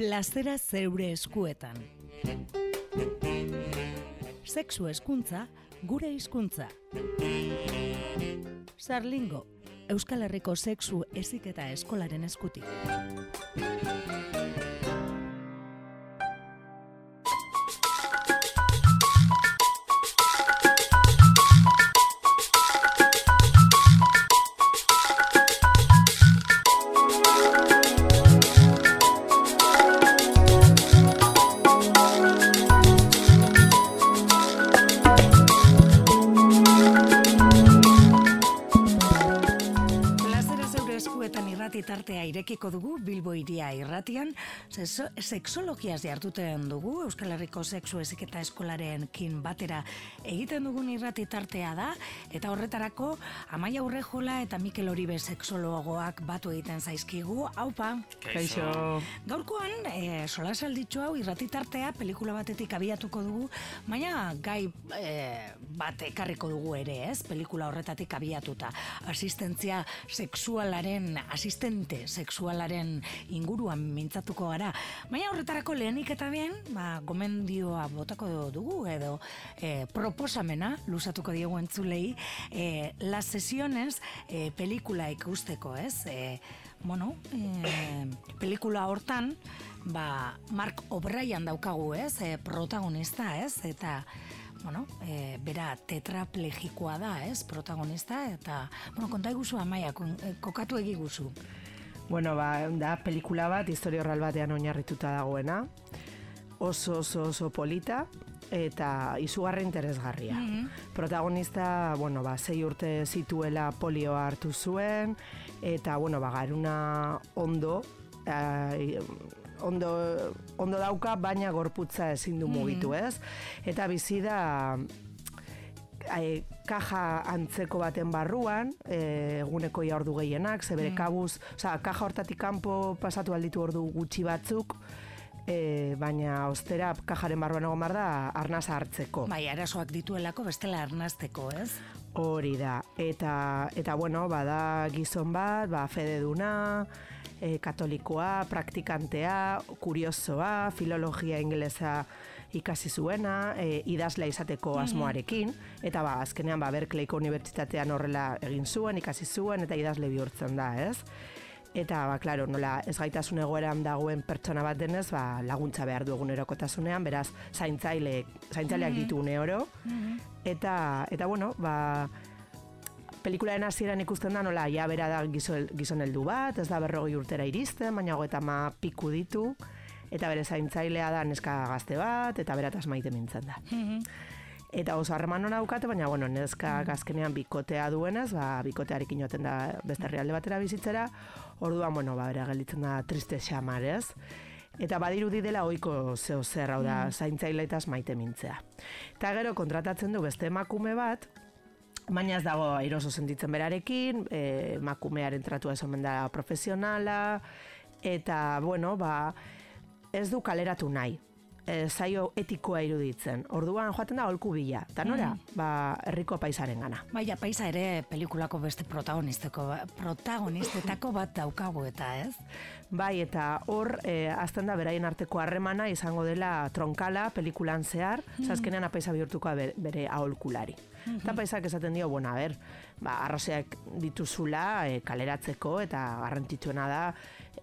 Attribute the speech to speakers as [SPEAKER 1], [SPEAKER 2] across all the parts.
[SPEAKER 1] plazera zeure eskuetan. Sexu eskuntza, gure hizkuntza. Sarlingo, Euskal Herriko sexu eziketa eskolaren eskutik. Irekiko dugu Bilbo iria irratian, seksologiaz jartuten dugu, Euskal Herriko Sexu Eziketa Eskolaren kin batera egiten dugun irrati tartea da, eta horretarako Amaia Urrejola eta Mikel Oribe seksologoak batu egiten zaizkigu, haupa!
[SPEAKER 2] Kaixo!
[SPEAKER 1] Gaurkoan, e, sola salditxo hau irrati tartea, pelikula batetik abiatuko dugu, baina gai e, bat ekarriko dugu ere, ez? Pelikula horretatik abiatuta. Asistentzia sexualaren asisten asistente sexualaren inguruan mintzatuko gara. Baina horretarako lehenik eta bien, ba, gomendioa botako dugu edo e, proposamena, lusatuko diegu entzulei, e, las sesiones e, pelikula ikusteko, ez? E, bueno, e, pelikula hortan, ba, Mark O'Brien daukagu, ez? E, protagonista, ez? Eta bueno, e, bera tetraplegikoa da, ez, protagonista, eta, bueno, konta eguzu amaia, kokatu egiguzu.
[SPEAKER 2] Bueno, ba, da, pelikula bat, historio horral batean oinarrituta dagoena, oso, oso, oso polita, eta izugarri interesgarria. Mm Protagonista, bueno, ba, zei urte zituela polioa hartu zuen, eta, bueno, ba, garuna ondo, eh, ondo, ondo dauka, baina gorputza ezin du mugitu, ez? Eta bizi da e, kaja antzeko baten barruan, e, eguneko ia ordu gehienak, ze bere kabuz, oza, kaja hortatik kanpo pasatu alditu ordu gutxi batzuk, e, baina ostera kajaren barruan egon bar da arnaz hartzeko.
[SPEAKER 1] Bai, arazoak dituelako bestela arnazteko, ez?
[SPEAKER 2] Hori da, eta, eta bueno, bada gizon bat, ba, fede duna, e, katolikoa, praktikantea, kuriosoa, filologia ingelesa ikasi zuena, e, idazla izateko mhm. asmoarekin, eta ba, azkenean ba, Berkeleyko Unibertsitatean horrela egin zuen, ikasi zuen, eta idazle bihurtzen da, ez? Eta, ba, klaro, nola ez gaitasun egoeran dagoen pertsona bat denez, ba, laguntza behar du egunerokotasunean, beraz, zaintzaile, zaintzaileak mm ditu une oro. Mhm. Eta, eta, bueno, ba, pelikularen hasieran ikusten da nola ja bera da gizon, gizon heldu bat, ez da berrogei urtera iristen, baina goeta ma piku ditu, eta bere zaintzailea da neska gazte bat, eta berataz maite mintzen da. Mhm. Eta oso harreman hona daukate, baina bueno, neska mhm. gazkenean bikotea duenez, ba, bikotearekin joten da beste herrialde batera bizitzera, orduan, bueno, ba, bera gelditzen da triste xamar, ez? Eta badirudi dela ohiko zeo zer, hau da, mm. zaintzaile eta maite mintzea. Eta gero kontratatzen du beste emakume bat, baina ez dago airoso sentitzen berarekin, e, makumearen tratua esan da profesionala, eta, bueno, ba, ez du kaleratu nahi. E, zaio etikoa iruditzen. Orduan joaten da holku bila. Eta nora, mm. ba, herriko paisaren gana.
[SPEAKER 1] Baina, paisa ere pelikulako beste protagonisteko, protagonistetako bat daukagu eta ez?
[SPEAKER 2] Bai, eta hor, e, azten da beraien arteko harremana izango dela tronkala pelikulan zehar, mm. zazkenean apaisa bihurtuko bere, bere aholkulari. -hmm. Eta paisak esaten dio, bueno, a ber, ba, arrozeak dituzula e, kaleratzeko eta garrantzitsuena da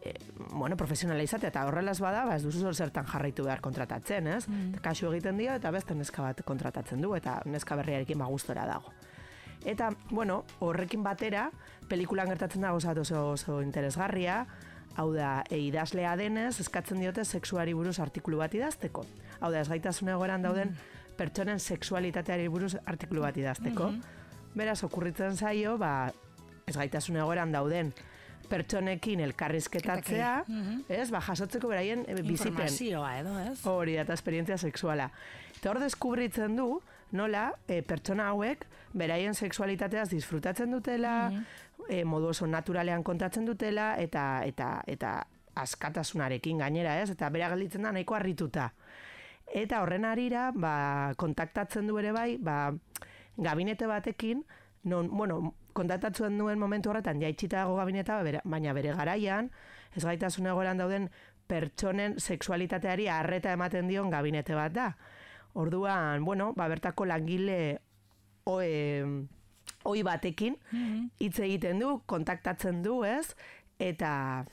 [SPEAKER 2] e, bueno, profesionala izatea eta horrelaz bada, ba, ez duzu zertan jarraitu behar kontratatzen, ez? Mm Kasu egiten dio eta beste neska bat kontratatzen du eta neska berriarekin magustora dago. Eta, bueno, horrekin batera, pelikulan gertatzen dago oso, oso interesgarria, hau da, e, idazlea denez, eskatzen diote sexuari buruz artikulu bat idazteko. Hau da, ez gaitasun egoeran dauden, mm pertsonen sexualitateari buruz artikulu bat idazteko. Mhm. Beraz, okurritzen zaio, ba, ez gaitasun egoeran dauden pertsonekin elkarrizketatzea, mhm. ez, ba, jasotzeko beraien e, bizipen.
[SPEAKER 1] Informazioa edo, ez?
[SPEAKER 2] Hori, eta esperientzia sexuala. Eta hor deskubritzen du, nola, e, pertsona hauek, beraien sexualitateaz disfrutatzen dutela, mm modu oso naturalean kontatzen dutela, eta, eta, eta askatasunarekin gainera, ez? Eta bera gelditzen da nahiko harrituta. Eta horren arira, ba, kontaktatzen du ere bai, ba, gabinete batekin, non, bueno, kontaktatzen duen momentu horretan, jaitxita dago gabineta, baina bere garaian, ez gaitasun egoeran dauden pertsonen sexualitateari arreta ematen dion gabinete bat da. Orduan, bueno, ba, bertako langile oe, oi batekin hitz egiten du, kontaktatzen du, ez? Eta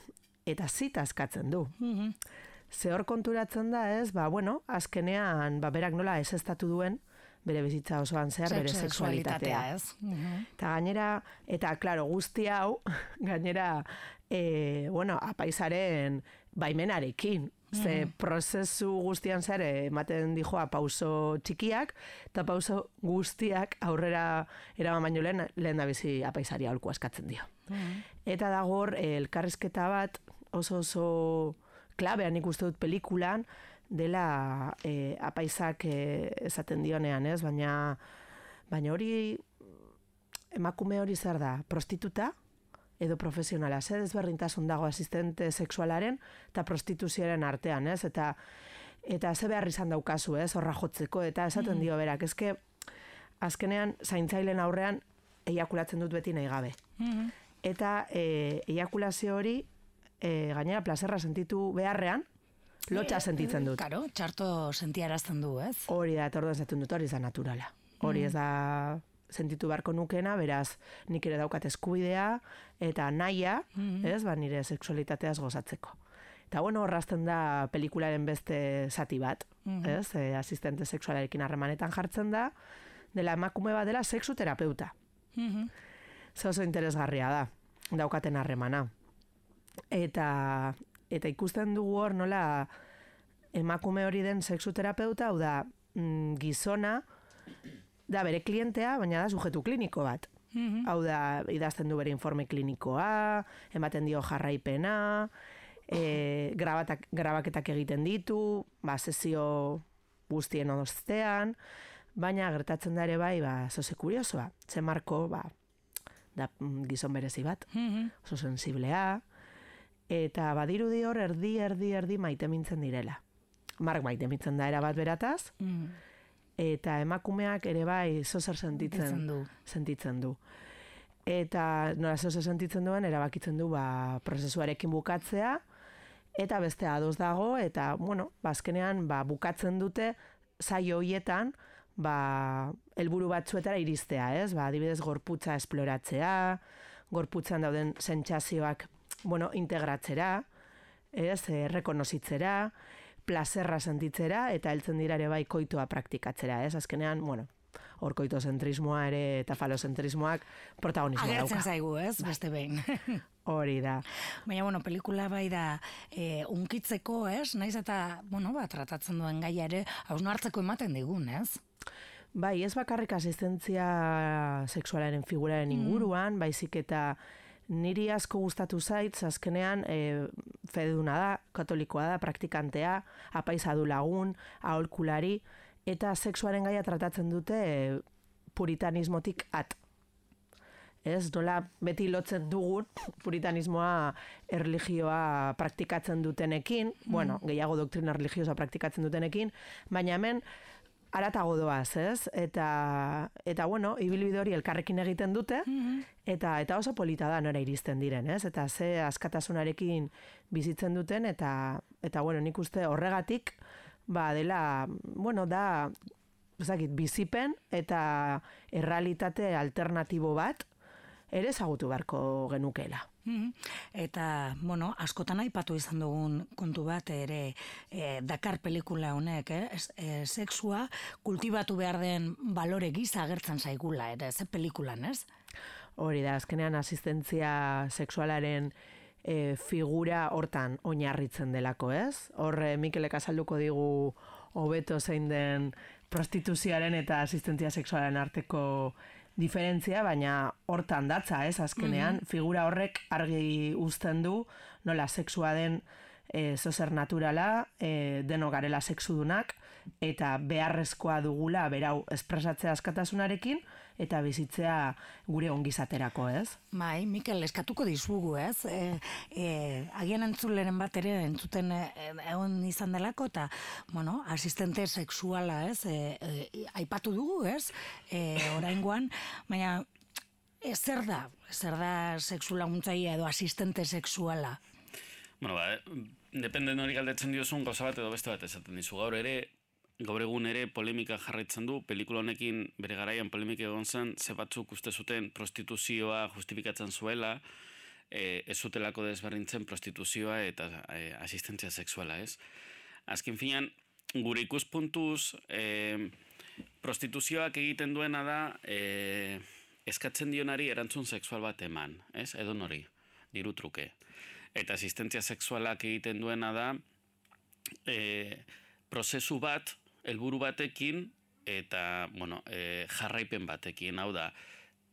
[SPEAKER 2] eta zita askatzen du. Ze hor konturatzen da, ez? Ba, bueno, azkenean, ba, berak nola ez estatu duen, bere bizitza osoan zehar, bere sexualitatea.
[SPEAKER 1] ez? Mhm.
[SPEAKER 2] Eta gainera, eta klaro, guzti hau, gainera, e, bueno, apaizaren baimenarekin. Ze prozesu guztian zer ematen dijoa pauso txikiak, eta pauso guztiak aurrera eraman baino lehen, lehen da bizi apaizari aholku askatzen dio. Eta dagor, eh, elkarrizketa bat oso oso klabean ikuste dut pelikulan, dela e, apaizak e, esaten dionean, ez? Baina, baina hori emakume hori zer da, prostituta edo profesionala, ze desberdintasun dago asistente sexualaren eta prostituzioaren artean, ez? Eta eta ze behar izan daukazu, ez? Horra jotzeko eta esaten dio berak, eske azkenean zaintzailen aurrean eiakulatzen dut beti nahi gabe.
[SPEAKER 1] Mhm.
[SPEAKER 2] Eta e, eiakulazio hori e, gainera plazerra sentitu beharrean, lotxa sentitzen dut.
[SPEAKER 1] Karo, txarto sentiarazten du, ez?
[SPEAKER 2] Hori da, eta orduan zaten dut, hori ez da naturala. Hori ez da sentitu beharko nukena, beraz, nik ere daukat eskubidea, eta naia, ez, ba, nire sexualitateaz gozatzeko. Eta bueno, horrazten da pelikularen beste zati bat, ez, e, asistente sexualarekin harremanetan jartzen da, dela emakume bat dela sexuterapeuta.
[SPEAKER 1] Mhm.
[SPEAKER 2] Ze oso interesgarria da, daukaten harremana. Eta, eta ikusten dugu hor nola emakume hori den sexuterapeuta, hau da, mm, gizona, da bere klientea, baina da sujetu kliniko bat.
[SPEAKER 1] Mhm.
[SPEAKER 2] Hau da, idazten du bere informe klinikoa, ematen dio jarraipena, e, grabatak, grabaketak egiten ditu, ba, sesio guztien ostean, baina gertatzen da ere bai, ba, zoze kuriosoa. Ze marko, ba, da mm, gizon berezi bat,
[SPEAKER 1] Mhm.
[SPEAKER 2] oso sensiblea, eta badirudi hor erdi, erdi, erdi maite mintzen direla. Mark maite mintzen da erabat berataz,
[SPEAKER 1] Mhm.
[SPEAKER 2] eta emakumeak ere bai zozer sentitzen,
[SPEAKER 1] du.
[SPEAKER 2] sentitzen du. Eta nola zozer sentitzen duen, erabakitzen du ba, prozesuarekin bukatzea, eta beste ados dago, eta, bueno, bazkenean, ba, bukatzen dute, zaio hoietan, ba, helburu batzuetara iristea, ez? Ba, adibidez, gorputza esploratzea, gorputzan dauden sentsazioak, bueno, integratzera, ez? E, rekonozitzera, plazerra sentitzera, eta heltzen dira ere bai koitoa praktikatzera, ez? Azkenean, bueno, hor koitozentrismoa ere eta falozentrismoak protagonismoa
[SPEAKER 1] Agertzen
[SPEAKER 2] dauka.
[SPEAKER 1] zaigu, ez? Beste behin.
[SPEAKER 2] Hori da.
[SPEAKER 1] Baina, bueno, pelikula bai da e, unkitzeko, ez? Naiz eta, bueno, ba, tratatzen duen gaia ere, hausno hartzeko ematen digun, ez?
[SPEAKER 2] Bai, ez bakarrik asistentzia sexualaren figuraren inguruan, baizik eta niri asko gustatu zait, azkenean e, feduna da, katolikoa da, praktikantea, apaiza du lagun, aholkulari, eta sexuaren gaia tratatzen dute e, puritanismotik at. Ez, nola beti lotzen dugun puritanismoa erlijioa praktikatzen dutenekin, bueno, gehiago doktrina religiosa praktikatzen dutenekin, baina hemen aratago doaz, ez? Eta, eta bueno, ibilbide hori elkarrekin egiten dute, eta eta oso polita da nora iristen diren, ez? Eta ze askatasunarekin bizitzen duten, eta, eta bueno, nik uste horregatik, ba, dela, bueno, da, ezakit, bizipen eta errealitate alternatibo bat, ere ezagutu beharko genukeela.
[SPEAKER 1] Mhm. Eta, bueno, askotan aipatu izan dugun kontu bat ere e, Dakar pelikula honek, eh? E, sexua kultibatu behar den balore gisa agertzen zaigula, ere, ze pelikulan, ez?
[SPEAKER 2] Hori da, azkenean asistentzia sexualaren e, figura hortan oinarritzen delako, ez? Hor, e, Mikelek azalduko digu hobeto zein den prostituzioaren eta asistentzia sexualaren arteko diferentzia, baina hortan datza, ez, azkenean, figura horrek argi uzten du, nola sexua den e, zozer naturala, e, deno garela sexudunak, eta beharrezkoa dugula berau espresatzea askatasunarekin, eta bizitzea gure ongizaterako, ez?
[SPEAKER 1] Bai, Mikel, eskatuko dizugu, ez? E, e, agian entzuleren bat ere entzuten e, e, egon izan delako, eta, bueno, asistente sexuala, ez? E, e, aipatu dugu, ez? E, oraingoan, baina, e, zer da? Zer da sexu laguntzaile edo asistente sexuala?
[SPEAKER 3] Bueno, ba, depende hori galdetzen diozun, gauza bat edo beste bat esaten dizu. Gaur ere, gaur egun ere polemika jarraitzen du, pelikula honekin bere garaian polemika egon zen, ze batzuk uste zuten prostituzioa justifikatzen zuela, e, ez zutelako desberdintzen prostituzioa eta e, asistentzia sexuala, ez? Azken finan, gure ikuspuntuz, e, prostituzioak egiten duena da, e, eskatzen dionari erantzun sexual bat eman, ez? Edo nori, diru truke. Eta asistentzia sexualak egiten duena da, e, prozesu bat, helburu batekin, eta, bueno, e, jarraipen batekin, hau da,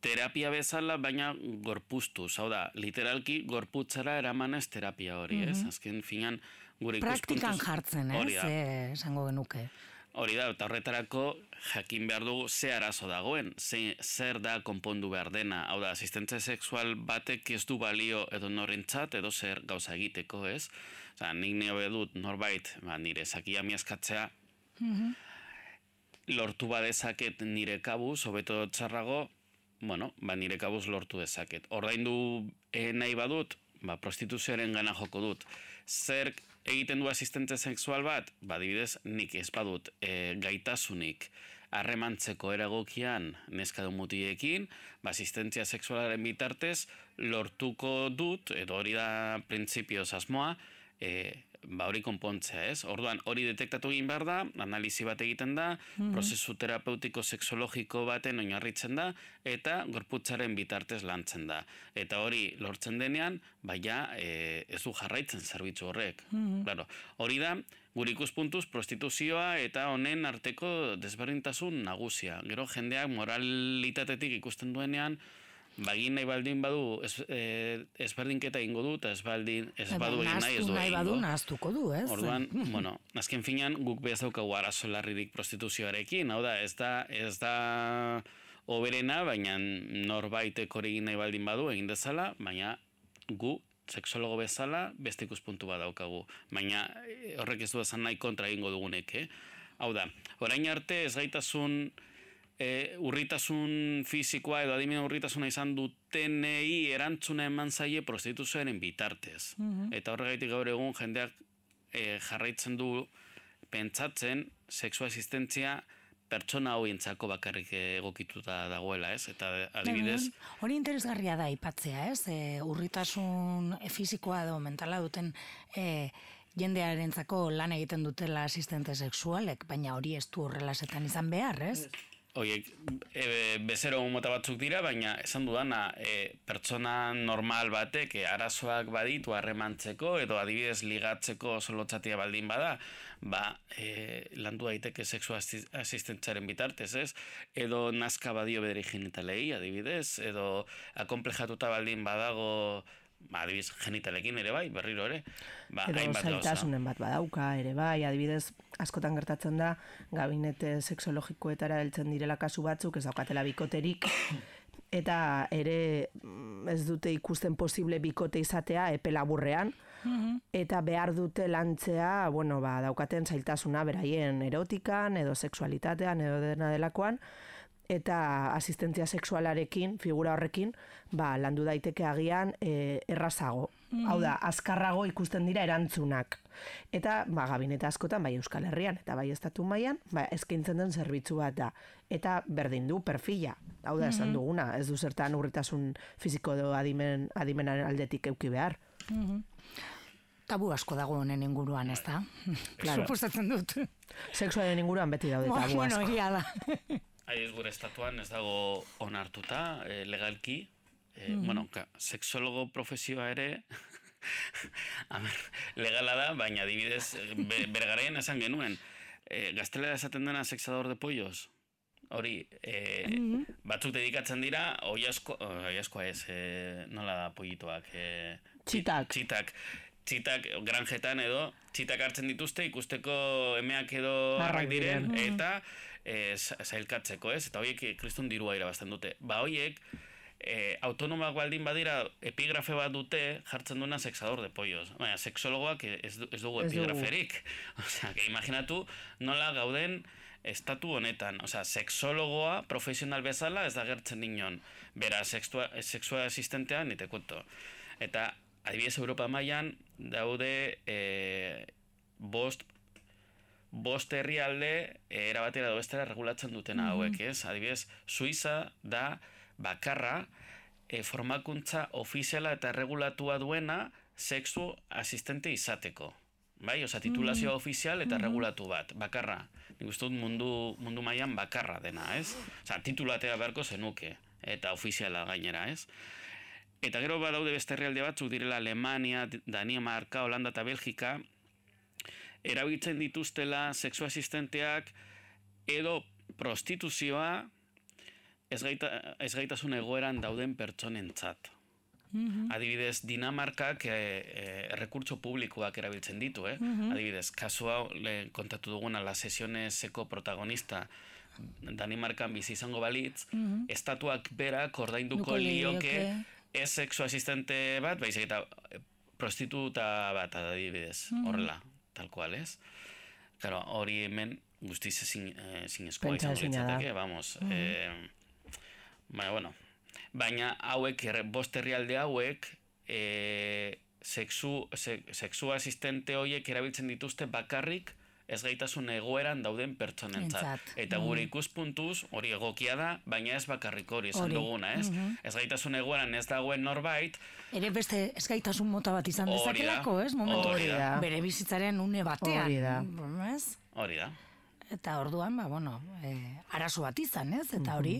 [SPEAKER 3] terapia bezala, baina gorpuztuz. Hau da, literalki gorputzara eramanez terapia hori, mm -hmm. ez? Mhm. Azken finan, gure
[SPEAKER 1] Praktikan jartzen, ez? Hori esango genuke.
[SPEAKER 3] Hori da, eta horretarako jakin behar dugu ze arazo dagoen, ze, zer da konpondu behar dena. Hau da, asistentza sexual batek ez du balio edo norentzat edo zer gauza egiteko, ez? Oza, nik nio dut norbait, ba, nire zakia miaskatzea, lortu badezaket nire kabuz, hobeto txarrago, bueno, ba, nire kabuz lortu dezaket. Ordaindu e, nahi badut, ba, prostituzioaren gana joko dut. Zer egiten du asistente sexual bat? Ba, dibidez, nik ez badut e, gaitasunik harremantzeko eragokian neska mutiekin, ba, asistentzia sexualaren bitartez, lortuko dut, edo hori da printzipioz asmoa, e, ba hori konpontzea, ez? Orduan, hori detektatu egin behar da, analizi bat egiten da, mm prozesu terapeutiko sexologiko baten oinarritzen da, eta gorputzaren bitartez lantzen da. Eta hori lortzen denean, baina e, ez du jarraitzen zerbitzu horrek. Mm claro, hori da, gure ikuspuntuz prostituzioa eta honen arteko desberdintasun nagusia. Gero jendeak moralitatetik ikusten duenean, bagin nahi baldin badu ez, e, ezberdinketa ingo du, eta ez baldin ez badu egin nahi ez du
[SPEAKER 1] nahi badu nahaztuko du, ez?
[SPEAKER 3] Orduan, bueno, azken finan guk behaz daukagu arazo larririk prostituzioarekin, hau da, ez da, ez da oberena, baina norbaitek hori egin nahi baldin badu egin dezala, baina gu seksologo bezala beste ikuspuntu bat daukagu. Baina e, horrek ez du esan nahi kontra egingo dugunek, eh? Hau da, orain arte ez gaitasun e, urritasun fizikoa edo adimena urritasuna izan dutenei erantzuna eman zaie prostituzioaren bitartez. Mm Eta horregaitik gaur egun jendeak e, jarraitzen du pentsatzen sexu asistentzia pertsona hau intzako bakarrik egokituta dagoela, ez? Eta adibidez...
[SPEAKER 1] Hori interesgarria da ipatzea, ez? E, urritasun fizikoa edo mentala duten e, jendearentzako lan egiten dutela asistente sexualek, baina hori ez du horrelasetan izan behar, ez?
[SPEAKER 3] Oiek, e, bezero mota batzuk dira, baina esan dudana, e, pertsona normal batek e, arazoak baditu harremantzeko edo adibidez ligatzeko solotzatia baldin bada, ba, e, landu daiteke sexu asistentzaren bitartez, ez? Edo nazka badio bederi genitalei, adibidez, edo akomplejatuta baldin badago ba, adibidez, genitalekin ere bai, berriro ere.
[SPEAKER 2] Ba, Edo zaitasunen bat badauka ere bai, adibidez, askotan gertatzen da, gabinete sexologikoetara heltzen direla kasu batzuk, ez daukatela bikoterik, eta ere ez dute ikusten posible bikote izatea epe laburrean, mhm. eta behar dute lantzea, bueno, ba, daukaten zailtasuna beraien erotikan, edo sexualitatean, edo dena delakoan, eta asistentzia sexualarekin, figura horrekin, ba, landu daiteke agian e, errazago. Mm. Hau da, azkarrago ikusten dira erantzunak. Eta, ba, gabineta askotan, bai Euskal Herrian, eta bai Estatu mailan ba, eskaintzen den zerbitzu bat da. Eta berdin du, perfila. Hau da, esan mm-hmm. duguna, ez du zertan urritasun fiziko do adimen, adimenaren aldetik euki behar. Mm -hmm.
[SPEAKER 1] Tabu asko dago honen inguruan, ez da? Claro. Suposatzen dut.
[SPEAKER 2] Sexuaren inguruan beti daude tabu asko.
[SPEAKER 1] Bueno, egia da.
[SPEAKER 3] Aiz gure estatuan ez dago onartuta, e, legalki. E, mm. Bueno, ka, sexologo profesioa ere, amer, legala da, baina dibidez, be, bergaraien esan genuen. E, gaztelera esaten dena sexador de pollos? Hori, e, mm -hmm. batzuk dedikatzen dira, oi asko, oi asko ez, e, nola da pollitoak? E,
[SPEAKER 2] txitak.
[SPEAKER 3] Txitak. Txitak, granjetan edo, txitak hartzen dituzte, ikusteko emeak edo harrak diren, mm eta e, zailkatzeko, ez? Eta horiek eh, kristun dirua irabazten dute. Ba, horiek, e, autonomak baldin badira epigrafe bat dute jartzen duena sexador de pollos. Baina, sexologoak ez, ez dugu epigraferik. Osea, que imaginatu nola gauden estatu honetan. Osea, sexologoa profesional bezala ez da gertzen dinon. Bera, sexua, sexua asistentean, nite kuento. Eta, adibidez, Europa mailan daude e, bost bost herrialde e, erabatera edo bestera regulatzen dutena hauek, ez? Adibidez, Suiza da bakarra e, formakuntza ofiziala eta regulatua duena sexu asistente izateko. Bai, oza, titulazio ofizial eta regulatu bat, bakarra. Nik uste dut mundu, mundu mailan bakarra dena, ez? Oza, titulatea beharko zenuke, eta ofiziala gainera, ez? Eta gero badaude beste herrialde batzuk direla Alemania, Danimarka, Holanda eta Belgika, erabiltzen dituztela sexu asistenteak edo prostituzioa ez, gaita, ez gaitasun egoeran dauden pertsonentzat. Adibidez, Dinamarkak e, e, rekurtso publikoak erabiltzen ditu, eh? Adibidez, kasu hau le, kontatu duguna la sesioneseko protagonista Danimarkan bizi izango balitz, estatuak berak ordainduko lioke ez sexu asistente bat, baizik eta prostituta bat adibidez, horrela, tal cual, ez? Claro, hori hemen guztiz ezin, ezin eskoa izango litzateke, vamos, eh, baina, bueno, baina hauek, bost herrialde hauek, e, sexu, se, sexu asistente horiek erabiltzen dituzte bakarrik ez gaitasun egoeran dauden pertsonentzat. Eta gure ikuspuntuz, hori egokia da, baina ez bakarrik hori esan duguna, ez? Ez gaitasun egoeran ez dagoen norbait.
[SPEAKER 1] Ere beste ez gaitasun mota bat izan dezakelako, ez? Momentu
[SPEAKER 3] hori da.
[SPEAKER 1] Bere bizitzaren une batean.
[SPEAKER 2] Hori da.
[SPEAKER 1] Ez?
[SPEAKER 3] Hori da.
[SPEAKER 1] Eta orduan, ba, bueno, e, arazo bat izan, ez? Eta hori,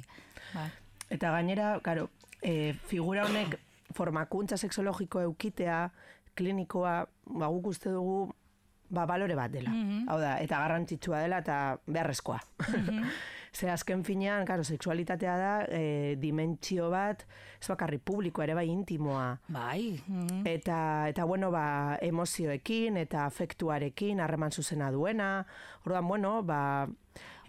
[SPEAKER 1] ba,
[SPEAKER 2] Eta gainera, claro, e, figura honek formakuntza sexologiko eukitea, klinikoa, ba, guk uste dugu, ba, balore bat dela. Hau da, eta garrantzitsua dela, eta beharrezkoa. Ze azken finean, claro, sexualitatea da, e, dimentsio bat, ez bakarri publiko ere bai intimoa.
[SPEAKER 1] bai. mhm.
[SPEAKER 2] Eta, eta bueno, ba, emozioekin eta afektuarekin harreman zuzena duena. Orduan, bueno, ba,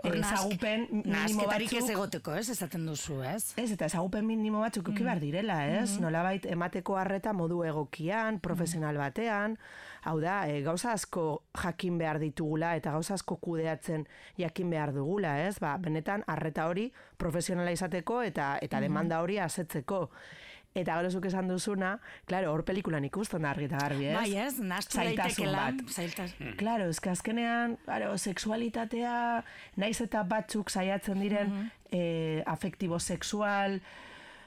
[SPEAKER 2] ezagupen minimo
[SPEAKER 1] nahazketarik ez
[SPEAKER 2] batzuk...
[SPEAKER 1] egoteko, ez? Esaten duzu, ez?
[SPEAKER 2] Ez, eta ezagupen minimo batzuk mm. behar direla, ez? Nolabait emateko harreta modu egokian, profesional batean, hau da, e, gauza asko jakin behar ditugula eta gauza asko kudeatzen jakin behar dugula, ez? Ba, benetan harreta hori profesionala izateko eta eta demanda hori asetzeko. Eta gero zuk esan duzuna, claro, hor pelikulan ikusten da argi eta garbi, ez?
[SPEAKER 1] Bai, ez? Nastu
[SPEAKER 2] Zailtasun
[SPEAKER 1] daitekela.
[SPEAKER 2] bat.
[SPEAKER 1] Zailtasun.
[SPEAKER 2] Claro, eske azkenean, claro, sexualitatea, naiz eta batzuk saiatzen diren eh, afektibo sexual,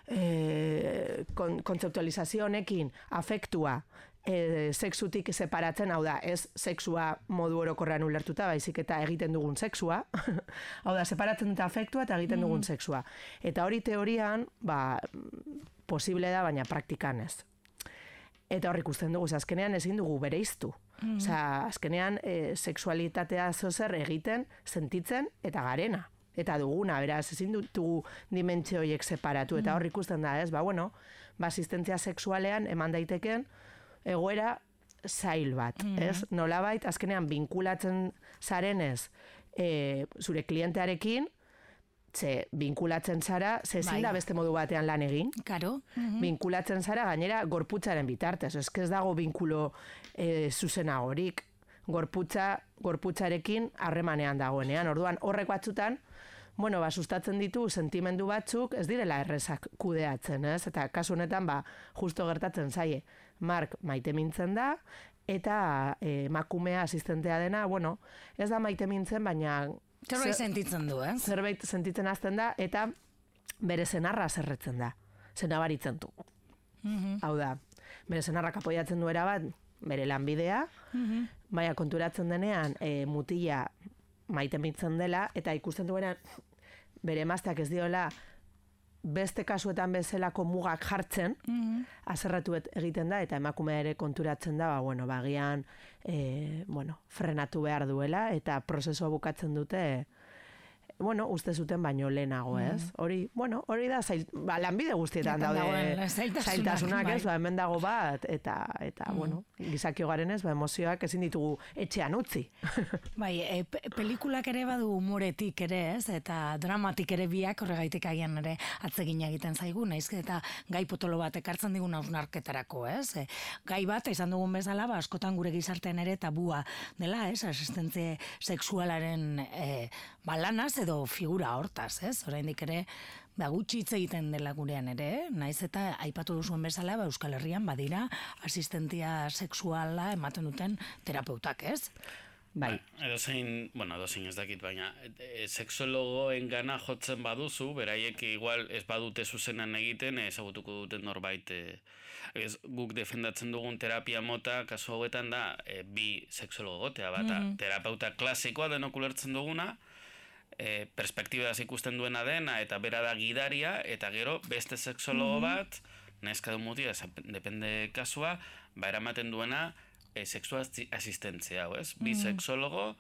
[SPEAKER 2] eh, kon, kontzeptualizazio honekin, afektua, e, sexutik separatzen, hau da, ez sexua modu orokorrean ulertuta, baizik eta egiten dugun sexua, hau da, separatzen dute afektua eta egiten dugun sexua. Eta hori teorian, ba, posible da, baina praktikan ez. Eta hor ikusten dugu, azkenean ezin dugu bereiztu. Mm Osea, azkenean e, sexualitatea zozer egiten, sentitzen eta garena. Eta duguna, beraz, ezin dugu dimentsio horiek separatu. Eta hor ikusten da, ez? Ba, bueno, ba, asistentzia sexualean eman daiteken egoera zail bat, ez? Nolabait, azkenean, binkulatzen zarenez e, zure klientearekin, ze binkulatzen zara, ze ezin
[SPEAKER 1] Bai.
[SPEAKER 2] da beste modu batean lan egin
[SPEAKER 1] Karo.
[SPEAKER 2] binkulatzen zara gainera gorputzaren bitartez. Ez que ez dago binkulo e, zuzenagorik. Gorputza, gorputzarekin harremanean dagoenean. Orduan horrek batzutan, bueno, ba, sustatzen ditu sentimendu batzuk ez direla errezak kudeatzen, ez? Eta kasu honetan, ba, justo gertatzen zaie. Mark maite mintzen da, eta e, emakumea asistentea dena, bueno, ez da maite mintzen, baina
[SPEAKER 1] Zerbait
[SPEAKER 2] ze-
[SPEAKER 1] sentitzen du, ez?
[SPEAKER 2] zerbait sentitzen hasten da, eta bere zenarra zerretzen da. Zenabaritzen du. Hau da, bere zenarrak apoiatzen du erabat, bere lanbidea, baina konturatzen denean e, mutila maite mitzen dela, eta ikusten duenean bere emazteak ez diola beste kasuetan bezalako mugak jartzen, azerratu et- egiten da, eta emakumea ere konturatzen da, ba, bueno, bagian, e, bueno, frenatu behar duela, eta prozesua bukatzen dute, bueno, uste zuten baino lehenago, ez? Hori, bueno, hori da, zail, ba, lanbide guztietan daude
[SPEAKER 1] zailtasunak,
[SPEAKER 2] zailtasunak,
[SPEAKER 1] bai.
[SPEAKER 2] ez? Ba, hemen dago bat, eta, eta bueno, gizakio garenez, ba, emozioak ezin ditugu etxean utzi.
[SPEAKER 1] Bai, e, pe- pelikulak ere badu umoretik ere, ez? Eta dramatik ere biak horregaitik agian ere atzegin egiten zaigu, naiz eta gai potolo bat ekartzen digun hausnarketarako, ez? E, gai bat, izan dugun bezala, ba, askotan gure gizartean ere tabua dela, ez? Asistentzie sexualaren e, balanaz edo figura hortaz, ez? Oraindik ere, ba, gutxi hitz egiten dela gurean ere, naiz eta aipatu duzuen bezala, ba, Euskal Herrian badira asistentia sexuala ematen duten terapeutak, ez?
[SPEAKER 2] Bai.
[SPEAKER 3] Ba, edo zein, bueno, edo zein ez dakit, baina e, sexologoen gana jotzen baduzu, beraiek igual ez badute zuzenan egiten, ezagutuko duten norbait, e, ez, guk defendatzen dugun terapia mota, kasu hauetan da, e, bi sexologo gotea, bata, mm terapeuta klasikoa denok ulertzen duguna, e, perspektibaz ikusten duena dena, eta bera da gidaria, eta gero beste sexologo bat, neska du mutia, depende kasua, ba eramaten duena, e, sexua asistentzia, hau, ez? Bi mm. sexologo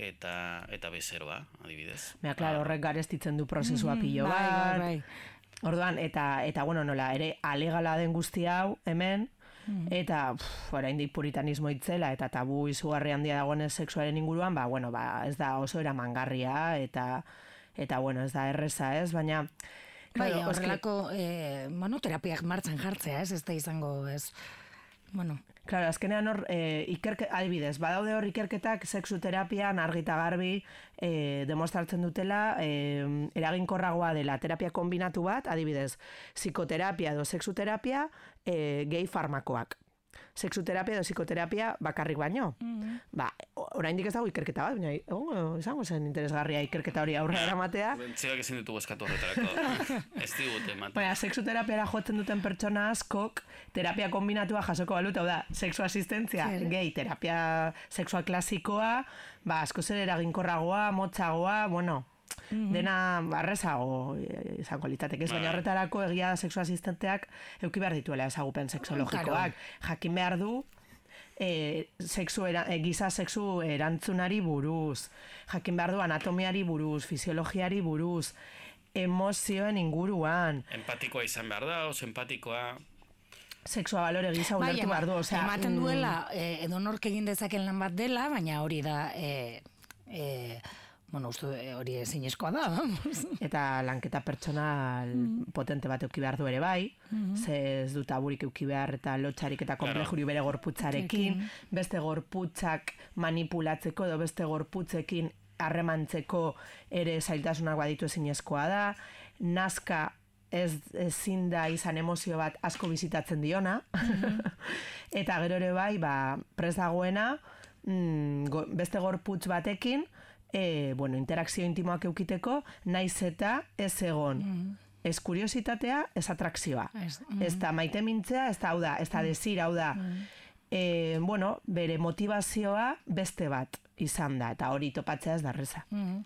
[SPEAKER 3] eta eta bezeroa, adibidez.
[SPEAKER 2] Mea, klaro, horrek garestitzen du prozesua mm, pilo bai, bai, bat. Bai, bai. Orduan, eta, eta bueno, nola, ere, alegala den guzti hau, hemen, mm. eta, oraindik puritanismo itzela, eta tabu izugarri handia dagoen sexuaren inguruan, ba, bueno, ba, ez da oso era mangarria, eta, eta, bueno, ez da erreza, ez, baina,
[SPEAKER 1] Bai, horrelako, eh, bueno, terapiak martzen jartzea, ez, ez da izango, ez, bueno,
[SPEAKER 2] Claro, azkenean hor, e, ikerke, adibidez, badaude hor ikerketak sexuterapian argita garbi e, demostratzen dutela e, eraginkorragoa dela terapia kombinatu bat, adibidez, psikoterapia edo sexuterapia e, gehi farmakoak sexuterapia edo psikoterapia bakarrik baino. Mm Ba, oraindik ez dago ikerketa bat, baina egongo izango zen interesgarria ikerketa hori aurrera eramatea.
[SPEAKER 3] Bentzioak ezin ditugu eskatu horretarako. ez digute, mate.
[SPEAKER 2] Baina, sexuterapiara jotzen duten pertsona askok, terapia kombinatua jasoko balut, hau da, sexu asistentzia, gehi, terapia sexual klasikoa, ba, asko zer eraginkorragoa, motzagoa, bueno, -hmm. dena barrezago eh, izango litzateke, baina bai. horretarako egia sexu asistenteak euki behar dituela ezagupen sexologikoak. Jakin behar du, e, sexu era, e, giza sexu erantzunari buruz, jakin behar du anatomiari buruz, fisiologiari buruz, emozioen inguruan.
[SPEAKER 3] Empatikoa izan behar da, oso empatikoa...
[SPEAKER 2] Sexua balore gisa bai, ulertu behar du. Osea,
[SPEAKER 1] ematen mm. duela, mm, edo nork egin dezaken lan bat dela, baina hori da... E, e, bueno, uste eh, hori ezin da, vamos.
[SPEAKER 2] Eta lanketa pertsonal mm. potente bat euki behar du ere bai, mm ze ez dut aburik euki behar eta lotxarik eta komplejuri bere gorputzarekin, beste gorputzak manipulatzeko edo beste gorputzekin harremantzeko ere zailtasunak baditu ezin da, nazka ez ezin da izan emozio bat asko bizitatzen diona, mm eta gero ere bai, ba, prez dagoena, mm, beste gorputz batekin, e, bueno, interakzio intimoak eukiteko, naiz eta ez egon. Mm. Ez kuriositatea, ez atrakzioa. Ez, mm. ez da maite mintzea, ez da hau da, ez da mm. desir, hau da. Mm. E, bueno, bere motivazioa beste bat izan da, eta hori topatzea ez da reza. Mm.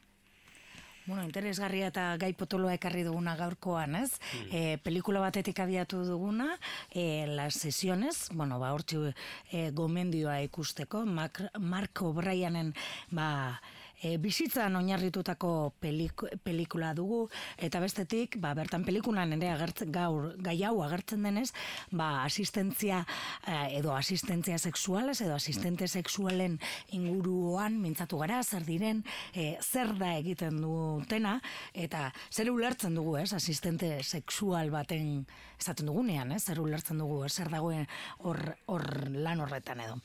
[SPEAKER 1] Bueno, interesgarria eta gai potoloa ekarri duguna gaurkoan, ez? Mm. E, pelikula batetik abiatu duguna, e, las sesiones, bueno, ba, hortxu e, gomendioa ikusteko, Mark O'Brienen, ba, e, bizitzan oinarritutako pelik, pelikula dugu eta bestetik ba, bertan pelikulan ere agertzen gaur gai hau agertzen denez ba, asistentzia e, edo asistentzia sexuales edo asistente sexualen inguruan mintzatu gara zer diren e, zer da egiten dutena eta zer ulertzen dugu ez asistente sexual baten esaten dugunean ez zer ulertzen dugu zer dagoen hor, hor lan horretan edo.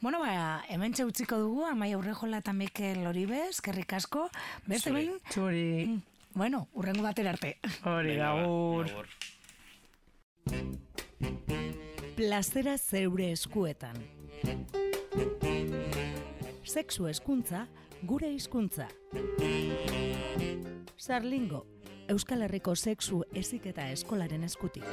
[SPEAKER 1] Bueno ba hemen utziko dugu amai aurrejola eta Mikel Oribe eskerrik asko. Beste behin?
[SPEAKER 2] Txuri.
[SPEAKER 1] Mm. Bueno, urrengo batera arte.
[SPEAKER 2] Hori, gaur.
[SPEAKER 1] Plazera zeure eskuetan. Sexu eskuntza, gure hizkuntza. Sarlingo, Euskal Herriko sexu eziketa eskolaren eskutik.